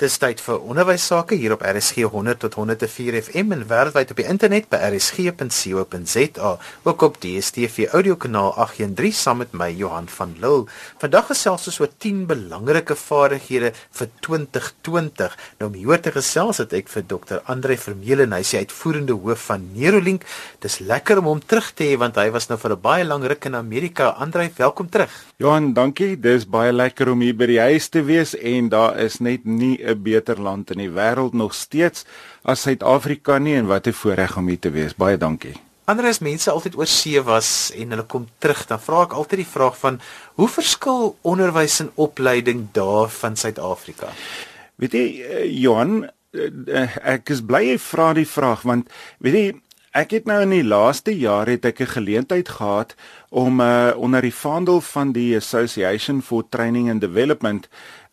Dis tyd vir onderwys sake hier op RSG 100 tot 104 FM en wêreldwyd op die internet by rsg.co.za, ook op DStv audiokanaal 813 saam met my Johan van Lille. Vandag gesels ons oor 10 belangrike vaardighede vir 2020. Nou om hier te gesels het ek vir Dr. Andre Vermeulen, hy is die uitvoerende hoof van Neurolink. Dis lekker om hom terug te hê want hy was nou vir 'n baie lang ruk in Amerika. Andre, welkom terug. Johan, dankie. Dis baie lekker om hier by die huis te wees en daar is net nie 'n beter land in die wêreld nog steeds as Suid-Afrika nie en wat 'n voorreg om hier te wees. Baie dankie. Ander as mense altyd oor see was en hulle kom terug, dan vra ek altyd die vraag van hoe verskil onderwys en opleiding daar van Suid-Afrika? Weet jy eh, Johan, eh, ek is bly jy vra die vraag want weet jy Ek het nou in die laaste jaar het ek 'n geleentheid gehad om uh, onder die vaandel van die Association for Training and Development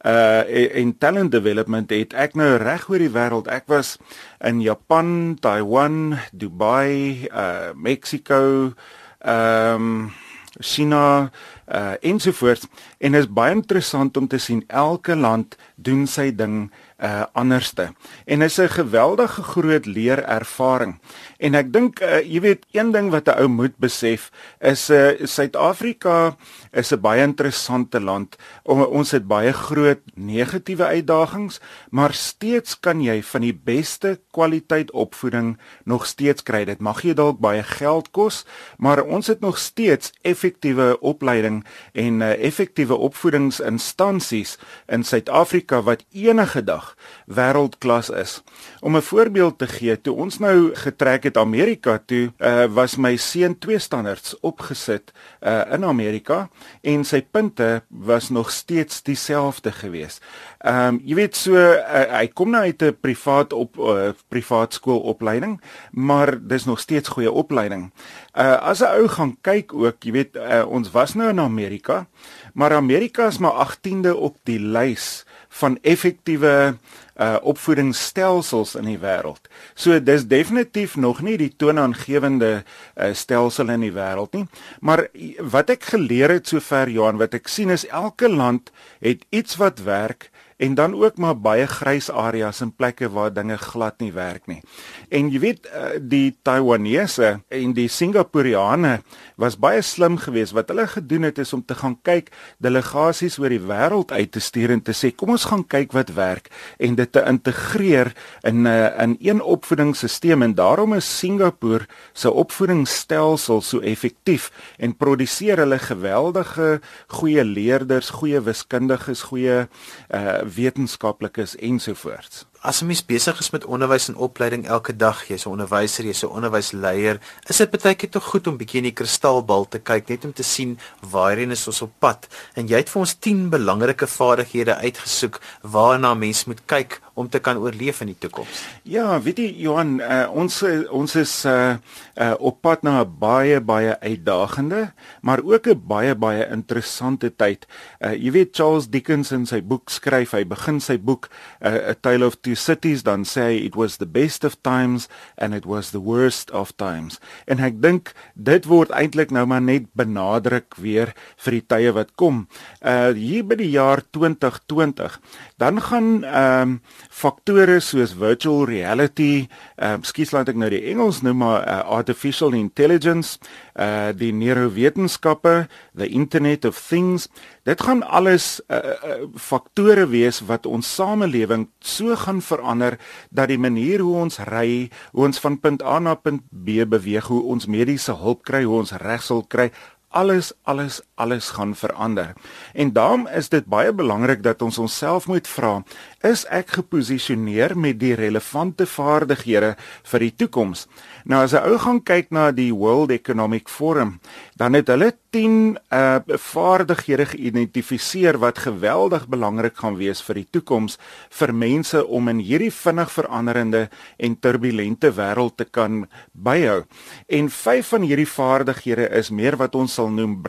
uh in talent development het ek nou reg oor die wêreld. Ek was in Japan, Taiwan, Dubai, uh Mexico, ehm um, China uh ensovoorts en dit is baie interessant om te sien elke land doen sy ding uh anderste. En is 'n geweldige groot leerervaring. En ek dink uh, jy weet een ding wat 'n ou moet besef is uh Suid-Afrika is 'n baie interessante land. O, ons het baie groot negatiewe uitdagings, maar steeds kan jy van die beste kwaliteit opvoeding nog steeds kry. Dit mag jy dalk baie geld kos, maar ons het nog steeds effektiewe opleiding en uh, effektiewe opvoedingsinstansies in Suid-Afrika wat enige dag wêreldklas is. Om 'n voorbeeld te gee, toe ons nou getrek het Amerika toe, uh, was my seun twee standaards opgesit uh, in Amerika en sy punte was nog steeds dieselfde gewees. Ehm um, jy weet so uh, hy kom nou uit 'n privaat op uh, privaat skoolopleiding, maar dis nog steeds goeie opleiding. Uh as 'n ou gaan kyk ook, jy weet uh, ons was nou in Amerika, maar Amerika is maar 18de op die lys van effektiewe uh opvoedingsstelsels in die wêreld. So dis definitief nog nie die toonaangewende uh stelsel in die wêreld nie, maar wat ek geleer het sover Johan, wat ek sien is elke land het iets wat werk en dan ook maar baie grys areas en plekke waar dinge glad nie werk nie. En jy weet eh, die Taiwanese en die Singaporeane was baie slim geweest wat hulle gedoen het is om te gaan kyk delegasies oor die wêreld uit te stuur en te sê kom ons gaan kyk wat werk en dit te integreer in 'n eh, in een opvoedingsstelsel en daarom is Singapore se opvoedingsstelsel so effektief en produseer hulle geweldige goeie leerders, goeie wiskundiges, goeie uh wetenskaplikes ensovoorts. As 'n mens besig is met onderwys en opleiding elke dag, jy's 'n onderwyser, jy's 'n onderwysleier, is dit baie keer tog goed om bietjie in die kristalbal te kyk net om te sien waarheen is ons op pad. En jy het vir ons 10 belangrike vaardighede uitgesoek waarna mens moet kyk om te kan oorleef in die toekoms. Ja, weet jy Johan, uh, ons ons is uh, uh, op pad na 'n baie baie uitdagende, maar ook 'n baie baie interessante tyd. Uh, jy weet Charles Dickens in sy boek skryf, hy begin sy boek uh, A Tale of Two Cities dan sê hy it was the best of times and it was the worst of times. En ek dink dit word eintlik nou maar net benadruk weer vir die tye wat kom. Uh hier by die jaar 2020, dan gaan ehm um, faktore soos virtual reality, ehm uh, skuis laat ek nou die Engels noem maar uh, artificial intelligence, uh die neurowetenskappe, the internet of things, dit gaan alles uh, uh faktore wees wat ons samelewing so gaan verander dat die manier hoe ons ry, hoe ons van punt A na punt B beweeg, hoe ons mediese hulp kry, hoe ons regsel kry, alles alles alles gaan verander. En daarom is dit baie belangrik dat ons onsself moet vra, is ek geposisioneer met die relevante vaardighede vir die toekoms? Nou as 'n ou gaan kyk na die World Economic Forum, dan het hulle 10 uh vaardighede geïdentifiseer wat geweldig belangrik gaan wees vir die toekoms vir mense om in hierdie vinnig veranderende en turbulente wêreld te kan byhou. En 5 van hierdie vaardighede is meer wat ons sal noem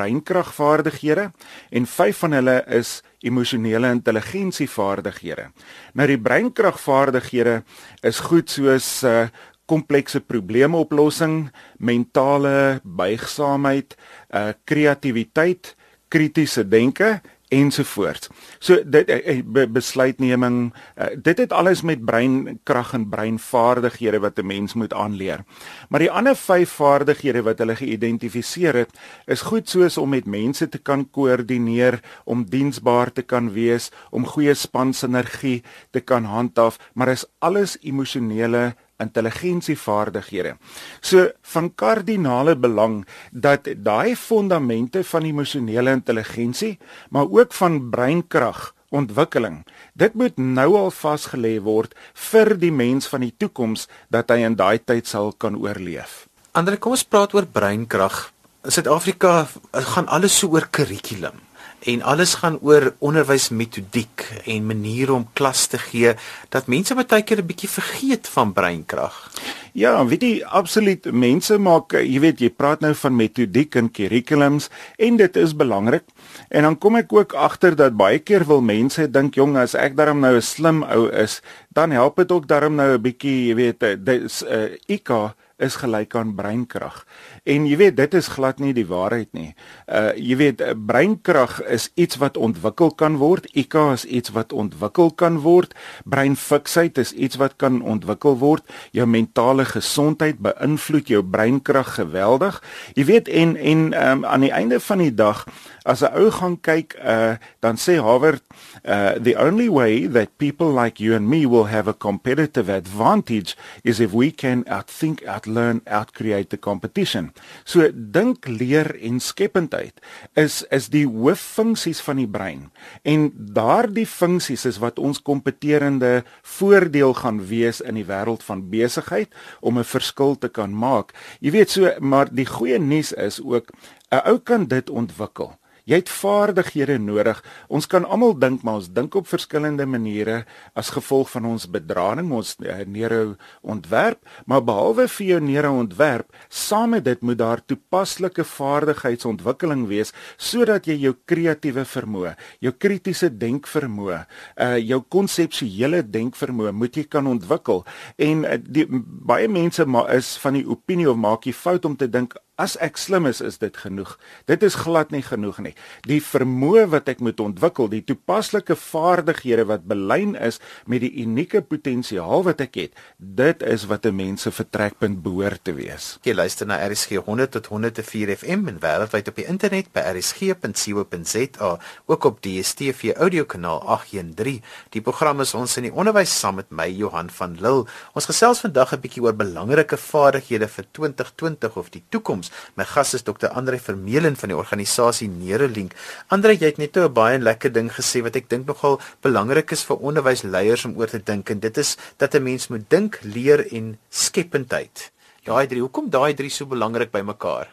breinkragvaardighede en 5 van hulle is emosionele intelligensievaardighede. Nou die breinkragvaardighede is goed soos uh komplekse probleemoplossing, mentale buigsaamheid, uh kreatiwiteit, kritiese denke ensovoorts. So dit uh, besluitneming, uh, dit het alles met breinkrag en breinvaardighede wat 'n mens moet aanleer. Maar die ander vyf vaardighede wat hulle geïdentifiseer het, is goed soos om met mense te kan koördineer, om diensbaar te kan wees, om goeie spansinergie te kan handhaaf, maar is alles emosionele intelligensievaardighede. So van kardinale belang dat daai fondamente van emosionele intelligensie, maar ook van breinkrag ontwikkeling. Dit moet nou al vasgelê word vir die mens van die toekoms dat hy in daai tyd sal kan oorleef. Andre, kom ons praat oor breinkrag. In Suid-Afrika gaan alles so oor kurrikulum en alles gaan oor onderwysmetodiek en maniere om klas te gee dat mense baie keer 'n bietjie vergeet van breinkrag. Ja, weet jy, absoluut. Mense maak, jy weet, jy praat nou van metodiek en kurrikulums en dit is belangrik. En dan kom ek ook agter dat baie keer wil mense dink, jong, as ek darm nou 'n slim ou is, dan help dit ook darm nou 'n bietjie, jy weet, dis 'n uh, IQ is gelyk aan breinkrag. En jy weet dit is glad nie die waarheid nie. Uh jy weet breinkrag is iets wat ontwikkel kan word. IQ is iets wat ontwikkel kan word. Breinfiksheid is iets wat kan ontwikkel word. Jou mentale gesondheid beïnvloed jou breinkrag geweldig. Jy weet en en um, aan die einde van die dag as 'n ou gaan kyk uh dan sê Harvard uh the only way that people like you and me will have a competitive advantage is if we can outthink outlearn outcreate the competition. So dink leer en skependheid is is die hooffunksies van die brein. En daardie funksies is wat ons kompeterende voordeel gaan wees in die wêreld van besigheid om 'n verskil te kan maak. Jy weet so maar die goeie nuus is ook 'n ou kan dit ontwikkel Jy het vaardighede nodig. Ons kan almal dink, maar ons dink op verskillende maniere as gevolg van ons bedrading, ons uh, neuro ontwerp, maar behalwe vir jou neuro ontwerp, saam met dit moet daar toepaslike vaardigheidsontwikkeling wees sodat jy jou kreatiewe vermoë, jou kritiese denkvermoë, uh jou konseptuele denkvermoë moet jy kan ontwikkel. En uh, die, baie mense maar is van die opinie of maak jy fout om te dink As ek slim is, is dit genoeg. Dit is glad nie genoeg nie. Die vermoë wat ek moet ontwikkel, die toepaslike vaardighede wat belyn is met die unieke potensiaal wat ek het, dit is wat 'n mens se vertrekpunt behoort te wees. Jy luister na RSG 100 tot 104 FM en wêreldwyd op die internet by rsg.co.za, ook op die DStv audiokanaal 813. Die program is ons in die onderwys saam met my Johan van Lille. Ons gesels vandag 'n bietjie oor belangrike vaardighede vir 2020 of die toekoms toekoms. My gas is Dr. Andre Vermeulen van die organisasie Neuralink. Andre, jy het net 'n baie lekker ding gesê wat ek dink nogal belangrik is vir onderwysleiers om oor te dink en dit is dat 'n mens moet dink, leer en skependheid. Daai drie, hoekom daai drie so belangrik by mekaar?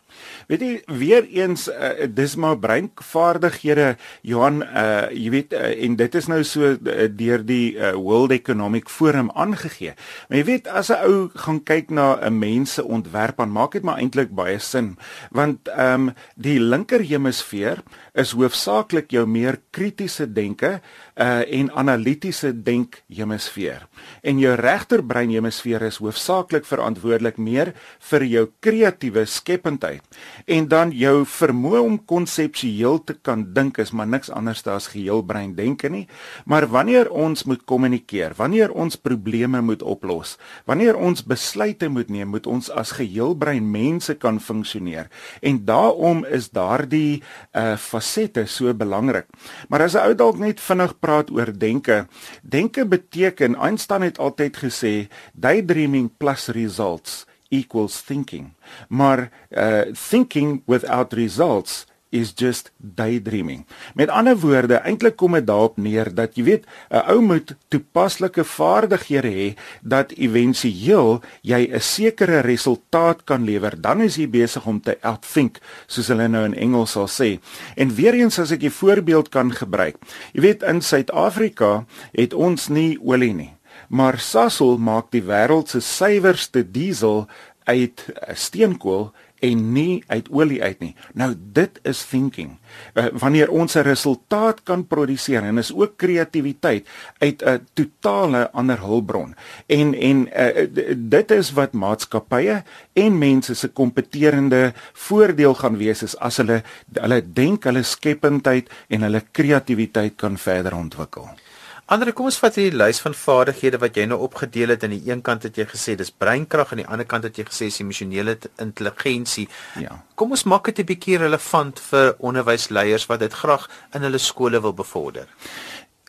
Weet jy weer eens uh, dis maar breinvaardighede Johan uh, jy weet uh, en dit is nou so uh, deur die uh, World Economic Forum aangegee. Maar jy weet as 'n ou gaan kyk na 'n mens se ontwerp dan maak dit maar eintlik baie sin. Want ehm um, die linker hemisfeer is hoofsaaklik jou meer kritiese denke uh, en analitiese denk hemisfeer. En jou regterbrein hemisfeer is hoofsaaklik verantwoordelik meer vir jou kreatiewe skependheid en dan jou vermoë om konseptueel te kan dink is maar niks anders as geheelbrein denke nie. Maar wanneer ons moet kommunikeer wanneer ons probleme moet oplos wanneer ons besluite moet neem moet ons as geheelbrein mense kan funksioneer. En daarom is daardie uh fasette so belangrik. Maar as 'n ou dalk net vinnig praat oor denke denke beteken Einstein het altyd gesê daydreaming plus results equals thinking. Maar uh thinking without results is just daydreaming. Met ander woorde, eintlik kom dit daarop neer dat jy weet, 'n ou moet toepaslike vaardighede hê dat éventueel jy 'n sekere resultaat kan lewer. Dan is jy besig om te outthink, soos hulle nou in Engels sal sê. En weer eens as ek 'n voorbeeld kan gebruik. Jy weet in Suid-Afrika het ons nie olie nie maar Sasol maak die wêreld se suiwerste diesel uit steenkool en nie uit olie uit nie. Nou dit is thinking. Uh, wanneer ons 'n resultaat kan produseer en is ook kreatiwiteit uit 'n totale ander hulpbron. En en uh, dit is wat maatskappye en mense se kompeterende voordeel gaan wees is as hulle hulle denk hulle skependheid en hulle kreatiwiteit kan verder ontwikkel. Andre, kom ons vat hierdie lys van vaardighede wat jy nou opgedeel het. Aan die een kant het jy gesê dis breinkrag en aan die ander kant het jy gesê is emosionele intelligensie. Ja. Kom ons maak dit 'n bietjie relevant vir onderwysleiers wat dit graag in hulle skole wil bevorder.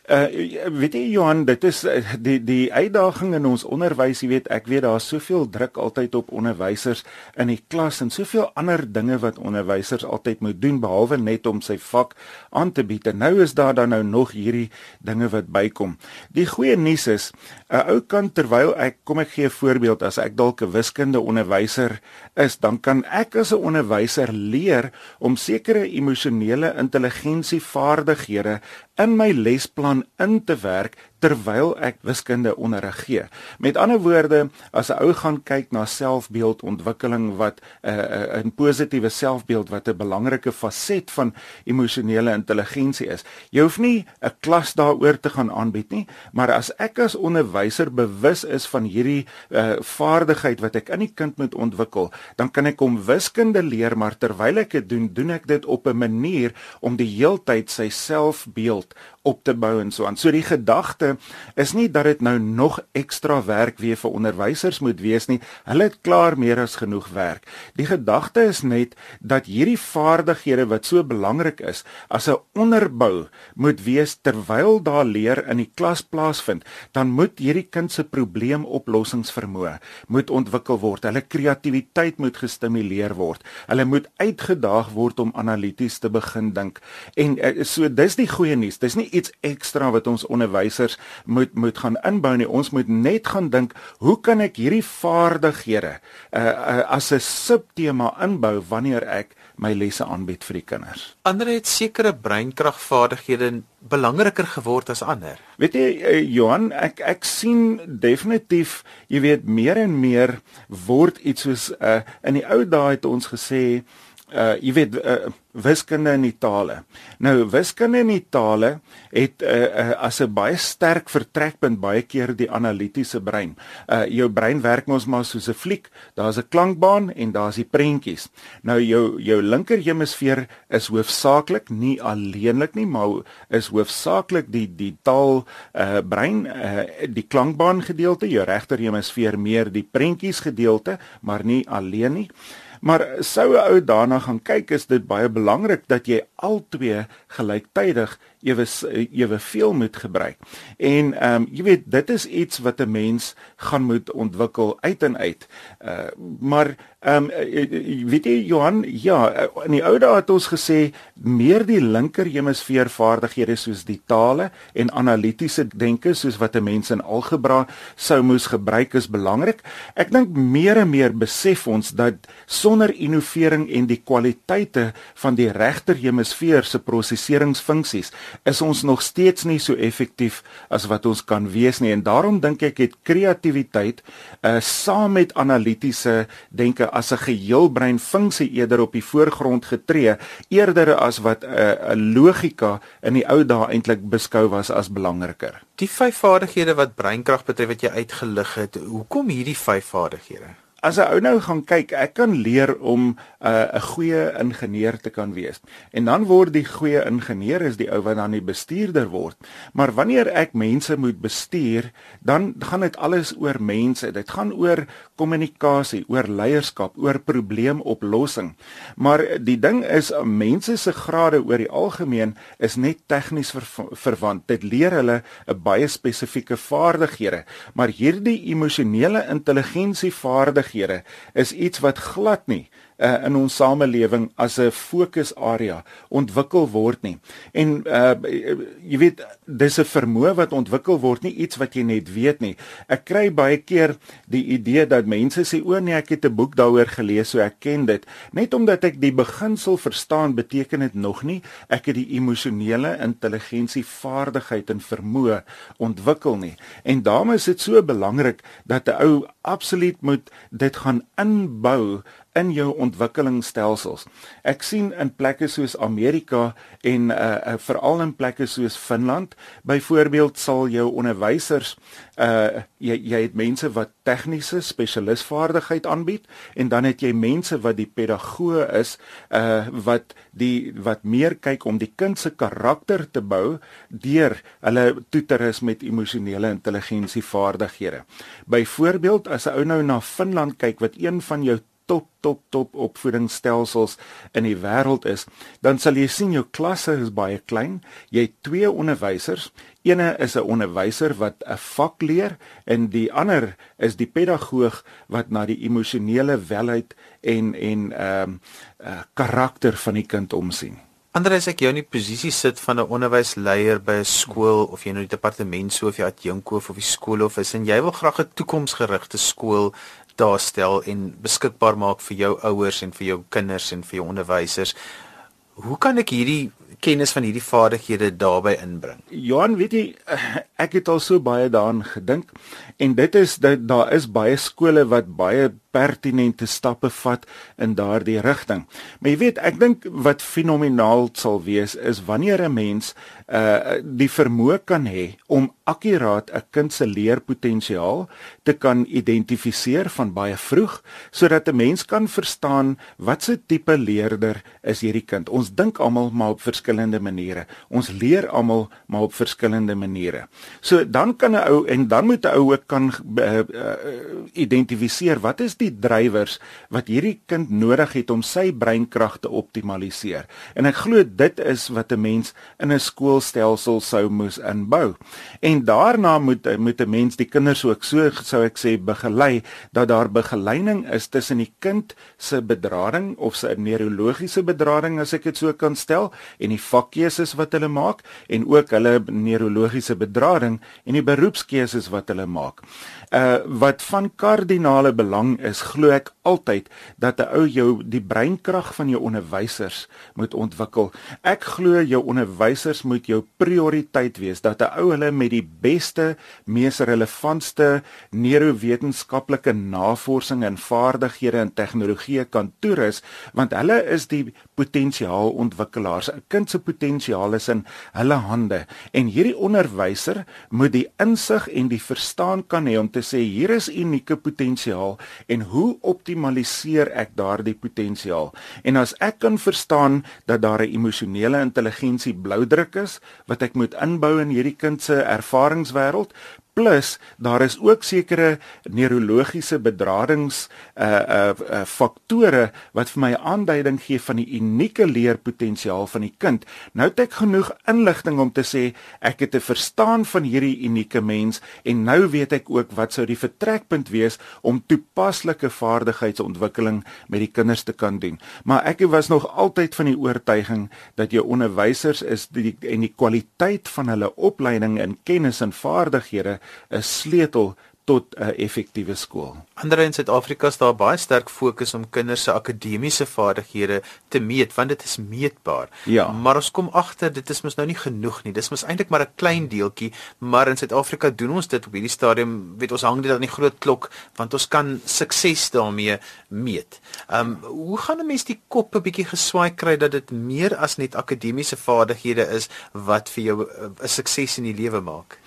Uh weet jy Johan, dit is uh, die die uitdaging in ons onderwys, jy weet, ek weet daar's soveel druk altyd op onderwysers in die klas en soveel ander dinge wat onderwysers altyd moet doen behalwe net om sy vak aan te bied. En nou is daar dan nou nog hierdie dinge wat bykom. Die goeie nuus is, 'n uh, ou kan terwyl ek kom ek gee 'n voorbeeld as ek dalk 'n wiskunde onderwyser is, dan kan ek as 'n onderwyser leer om sekere emosionele intelligensie vaardighede in my lesplan in te werk terwyl ek wiskunde onderrig gee. Met ander woorde, as 'n ou gaan kyk na selfbeeldontwikkeling wat 'n uh, 'n positiewe selfbeeld wat 'n belangrike faset van emosionele intelligensie is. Jy hoef nie 'n klas daaroor te gaan aanbied nie, maar as ek as onderwyser bewus is van hierdie uh, vaardigheid wat ek in die kind moet ontwikkel, dan kan ek hom wiskunde leer, maar terwyl ek dit doen, doen ek dit op 'n manier om die heeltyd sy selfbeeld op te bou en so aan. So die gedagte is nie dat dit nou nog ekstra werk weer vir onderwysers moet wees nie. Hulle het klaar meer as genoeg werk. Die gedagte is net dat hierdie vaardighede wat so belangrik is as 'n onderbou moet wees terwyl daar leer in die klas plaasvind, dan moet hierdie kind se probleemoplossingsvermoë moet ontwikkel word. Hulle kreatiwiteit moet gestimuleer word. Hulle moet uitgedaag word om analities te begin dink. En eh, so dis die goeie nuus. Dis nie iets ekstra wat ons onderwysers moet moet gaan inbou nie. Ons moet net gaan dink, hoe kan ek hierdie vaardighede uh, uh as 'n subtema inbou wanneer ek my lesse aanbied vir die kinders. Ander het sekere breinkragvaardighede belangriker geword as ander. Weet jy uh, Johan, ek ek sien definitief, jy weet meer en meer word iets soos uh in die ou dae het ons gesê uh jy weet uh, wiskunde in die tale. Nou wiskunde in die tale het uh, uh, as 'n baie sterk vertrekpunt baie keer die analitiese brein. Uh jou brein werk mos maar soos 'n fliek. Daar's 'n klankbaan en daar's die prentjies. Nou jou jou linker hemisfeer is hoofsaaklik nie alleenlik nie, maar is hoofsaaklik die die taal uh brein uh die klankbaan gedeelte, jou regter hemisfeer meer die prentjies gedeelte, maar nie alleen nie. Maar sou 'n ou daarna gaan kyk, is dit baie belangrik dat jy albei gelyktydig ewe ewe veel moet gebruik. En ehm um, jy weet dit is iets wat 'n mens gaan moet ontwikkel uit en uit. Uh maar ehm um, weet jy Johan, ja, in die ou dae het ons gesê meer die linker hemisfeer vaardighede soos die tale en analitiese denke soos wat 'n mens in algebra sou moes gebruik is belangrik. Ek dink meer en meer besef ons dat sonder innovering en die kwaliteite van die regter hemisfeer se prosesseringsfunksies is ons nog steeds nie so effektief as wat ons kan wees nie en daarom dink ek het kreatiwiteit uh saam met analitiese denke as 'n geheelbrein funksie eerder op die voorgrond getree eerder as wat 'n uh, logika in die ou dae eintlik beskou was as belangriker. Die vyf vaardighede wat breinkrag betref wat jy uitgelig het, hoekom hierdie vyf vaardighede? As 'n ou nou gaan kyk, ek kan leer om 'n uh, 'n goeie ingenieur te kan wees. En dan word die goeie ingenieur is die ou wat dan die bestuurder word. Maar wanneer ek mense moet bestuur, dan gaan dit alles oor mense. Dit gaan oor kommunikasie, oor leierskap, oor probleemoplossing. Maar die ding is mense se grade oor die algemeen is net tegnies ver, verwant. Dit leer hulle 'n baie spesifieke vaardighede, maar hierdie emosionele intelligensie vaardighede vaardighede is iets wat glad nie uh, in ons samelewing as 'n fokusarea ontwikkel word nie. En uh, jy weet dis 'n vermoë wat ontwikkel word, nie iets wat jy net weet nie. Ek kry baie keer die idee dat mense sê o nee, ek het 'n boek daaroor gelees, so ek ken dit. Net omdat ek die beginsel verstaan, beteken dit nog nie ek het die emosionele intelligensie vaardigheid en vermoë ontwikkel nie. En daarom is dit so belangrik dat 'n ou absoluut moet dit gaan inbou in jou ontwikkelingsstelsels. Ek sien in plekke soos Amerika en uh, uh veral in plekke soos Finland, byvoorbeeld sal jou onderwysers uh jy jy het mense wat tegniese spesialisvaardigheid aanbied en dan het jy mense wat die pedagoë is uh wat die wat meer kyk om die kind se karakter te bou deur hulle toeterus met emosionele intelligensie vaardighede. Byvoorbeeld as 'n ou nou na Finland kyk wat een van jou top top top opvoedingsstelsels in die wêreld is, dan sal jy sien jou klasse is baie klein. Jy het twee onderwysers. Eene is 'n onderwyser wat 'n vak leer en die ander is die pedagoog wat na die emosionele welheid en en ehm um, uh, karakter van die kind omsien. Andreus ek jou in die posisie sit van 'n onderwysleier by 'n skool of jy nou die departement so of jy adjunkhoof of die skool of is en jy wil graag 'n toekomsgerigte skool daarstel en beskikbaar maak vir jou ouers en vir jou kinders en vir jou onderwysers. Hoe kan ek hierdie kennis van hierdie vaardighede daarbey inbring? Johan, weet jy, ek het al so baie daaraan gedink en dit is dat daar is baie skole wat baie pertinente stappe vat in daardie rigting. Maar jy weet, ek dink wat fenomenaal sal wees is wanneer 'n mens uh die vermoë kan hê om akkuraat 'n kind se leerpotensiaal te kan identifiseer van baie vroeg sodat 'n mens kan verstaan watse tipe leerder is hierdie kind. Ons dink almal maar op verskillende maniere. Ons leer almal maar op verskillende maniere. So dan kan 'n ou en dan moet 'n ou ook kan uh, uh, identifiseer wat is die drywers wat hierdie kind nodig het om sy breinkrag te optimaliseer. En ek glo dit is wat 'n mens in 'n skool skoolstelsel sou moes inbou. En daarna moet moet 'n mens die kinders ook so sou ek sê begelei dat daar begeleiding is tussen die kind se bedrading of sy neurologiese bedrading as ek dit so kan stel en die vakkeuses wat hulle maak en ook hulle neurologiese bedrading en die beroepskeuses wat hulle maak. Uh wat van kardinale belang is, glo ek altyd dat 'n ou jou die breinkrag van jou onderwysers moet ontwikkel. Ek glo jou onderwysers moet jou prioriteit wees dat 'n ou hulle met die beste, mees relevantste neurowetenskaplike navorsing en vaardighede en tegnologie kan toerus, want hulle is die potensiaalontwikkelaars. 'n Kind se potensiaal is in hulle hande en hierdie onderwyser moet die insig en die verstaan kan hê om te sê hier is unieke potensiaal en hoe optimaliseer ek daardie potensiaal? En as ek kan verstaan dat daar 'n emosionele intelligensie bloudruk is, wat ek moet inbou in hierdie kind se ervaringswêreld plus daar is ook sekere neurologiese bedradings uh uh, uh faktore wat vir my aanduiding gee van die unieke leerpotensiaal van die kind. Nou het ek genoeg inligting om te sê ek het 'n verstaan van hierdie unieke mens en nou weet ek ook wat sou die vertrekpunt wees om toepaslike vaardigheidsontwikkeling met die kinders te kan doen. Maar ek was nog altyd van die oortuiging dat jou onderwysers is die en die kwaliteit van hulle opleiding in kennis en vaardighede 'n sleutel tot 'n effektiewe skool. Ander in Suid-Afrika is daar baie sterk fokus om kinders se akademiese vaardighede te meet want dit is meetbaar. Ja. Maar ons kom agter dit is mos nou nie genoeg nie. Dis mos eintlik maar 'n klein deeltjie, maar in Suid-Afrika doen ons dit op hierdie stadium, weet ons hang dit aan die groot klok want ons kan sukses daarmee meet. Ehm um, hoe gaan 'n mens die kop 'n bietjie geswaai kry dat dit meer as net akademiese vaardighede is wat vir jou 'n sukses in die lewe maak?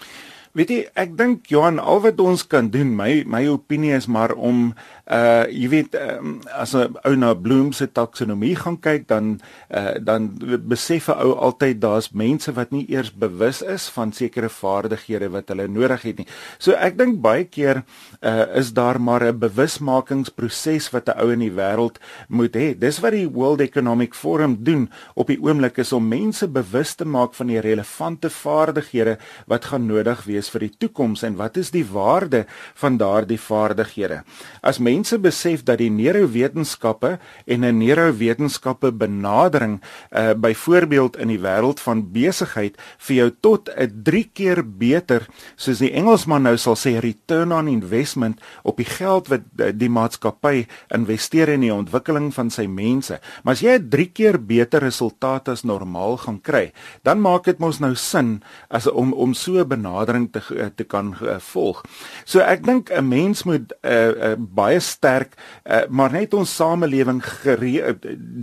Weet jy, ek dink Johan, al wat ons kan doen, my my opinie is maar om uh jy weet um, as 'n ou na Bloom se taksonomie gaan kyk dan uh dan besef 'n ou altyd daar's mense wat nie eers bewus is van sekere vaardighede wat hulle nodig het nie. So ek dink baie keer uh is daar maar 'n bewusmakingsproses wat 'n ou in die wêreld moet hê. Dis wat die World Economic Forum doen op die oomblik is om mense bewus te maak van die relevante vaardighede wat gaan nodig wees vir die toekoms en wat is die waarde van daardie vaardighede. As mense mense besef dat die neurowetenskappe en 'n neurowetenskappe benadering uh byvoorbeeld in die wêreld van besigheid vir jou tot 'n 3 keer beter soos die Engelsman nou sal sê return on investment op die geld wat die maatskappy investeer in die ontwikkeling van sy mense. Maar as jy 'n 3 keer beter resultaat as normaal gaan kry, dan maak dit mos nou sin as om om so 'n benadering te te kan uh, volg. So ek dink 'n mens moet uh, uh, baie sterk uh, maar net ons samelewing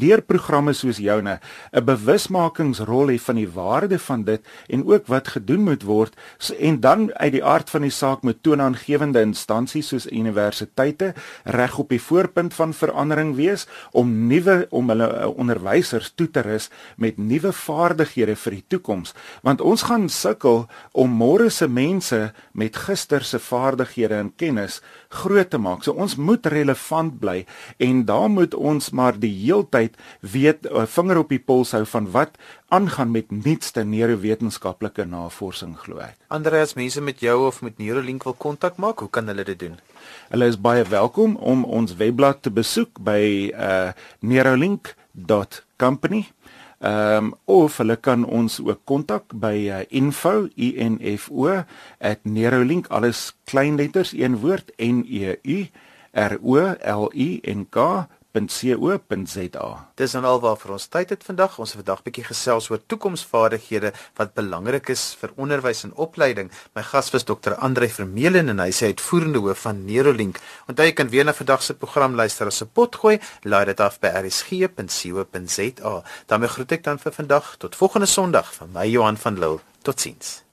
deur programme soos joune 'n bewusmakingsrol hê van die waarde van dit en ook wat gedoen moet word so, en dan uit die aard van die saak moet toonaangewende instansies soos universiteite reg op die voorpunt van verandering wees om nuwe om hulle uh, onderwysers toe te rus met nuwe vaardighede vir die toekoms want ons gaan sukkel om môre se mense met gister se vaardighede en kennis groot te maak. So ons moet relevant bly en daar moet ons maar die heeltyd weet 'n eh, vinger op die pols hou van wat aangaan met nuutste neurowetenskaplike navorsing glo ek. Andreas, mense met jou of met Neurolink wil kontak maak, hoe kan hulle dit doen? Hulle is baie welkom om ons webblad te besoek by uh neurolink.company. Ehm um, of hulle kan ons ook kontak by uh, info info @neurolink alles klein letters een woord n e u r o l i n k www.co.za. Dis dan alwaar vir ons tyd het vandag. Ons het vandag bietjie gesels oor toekomsvaardighede wat belangrik is vir onderwys en opleiding. My gas was Dr. Andre Vermeulen en hy sê uitvoerende hoof van Neurolink. Onthou jy kan weer na vandag se program luister as 'n potgooi. Laai dit af by rsg.co.za. daarmee groet ek dan vir vandag tot volgende Sondag van my Johan van Lille. Totsiens.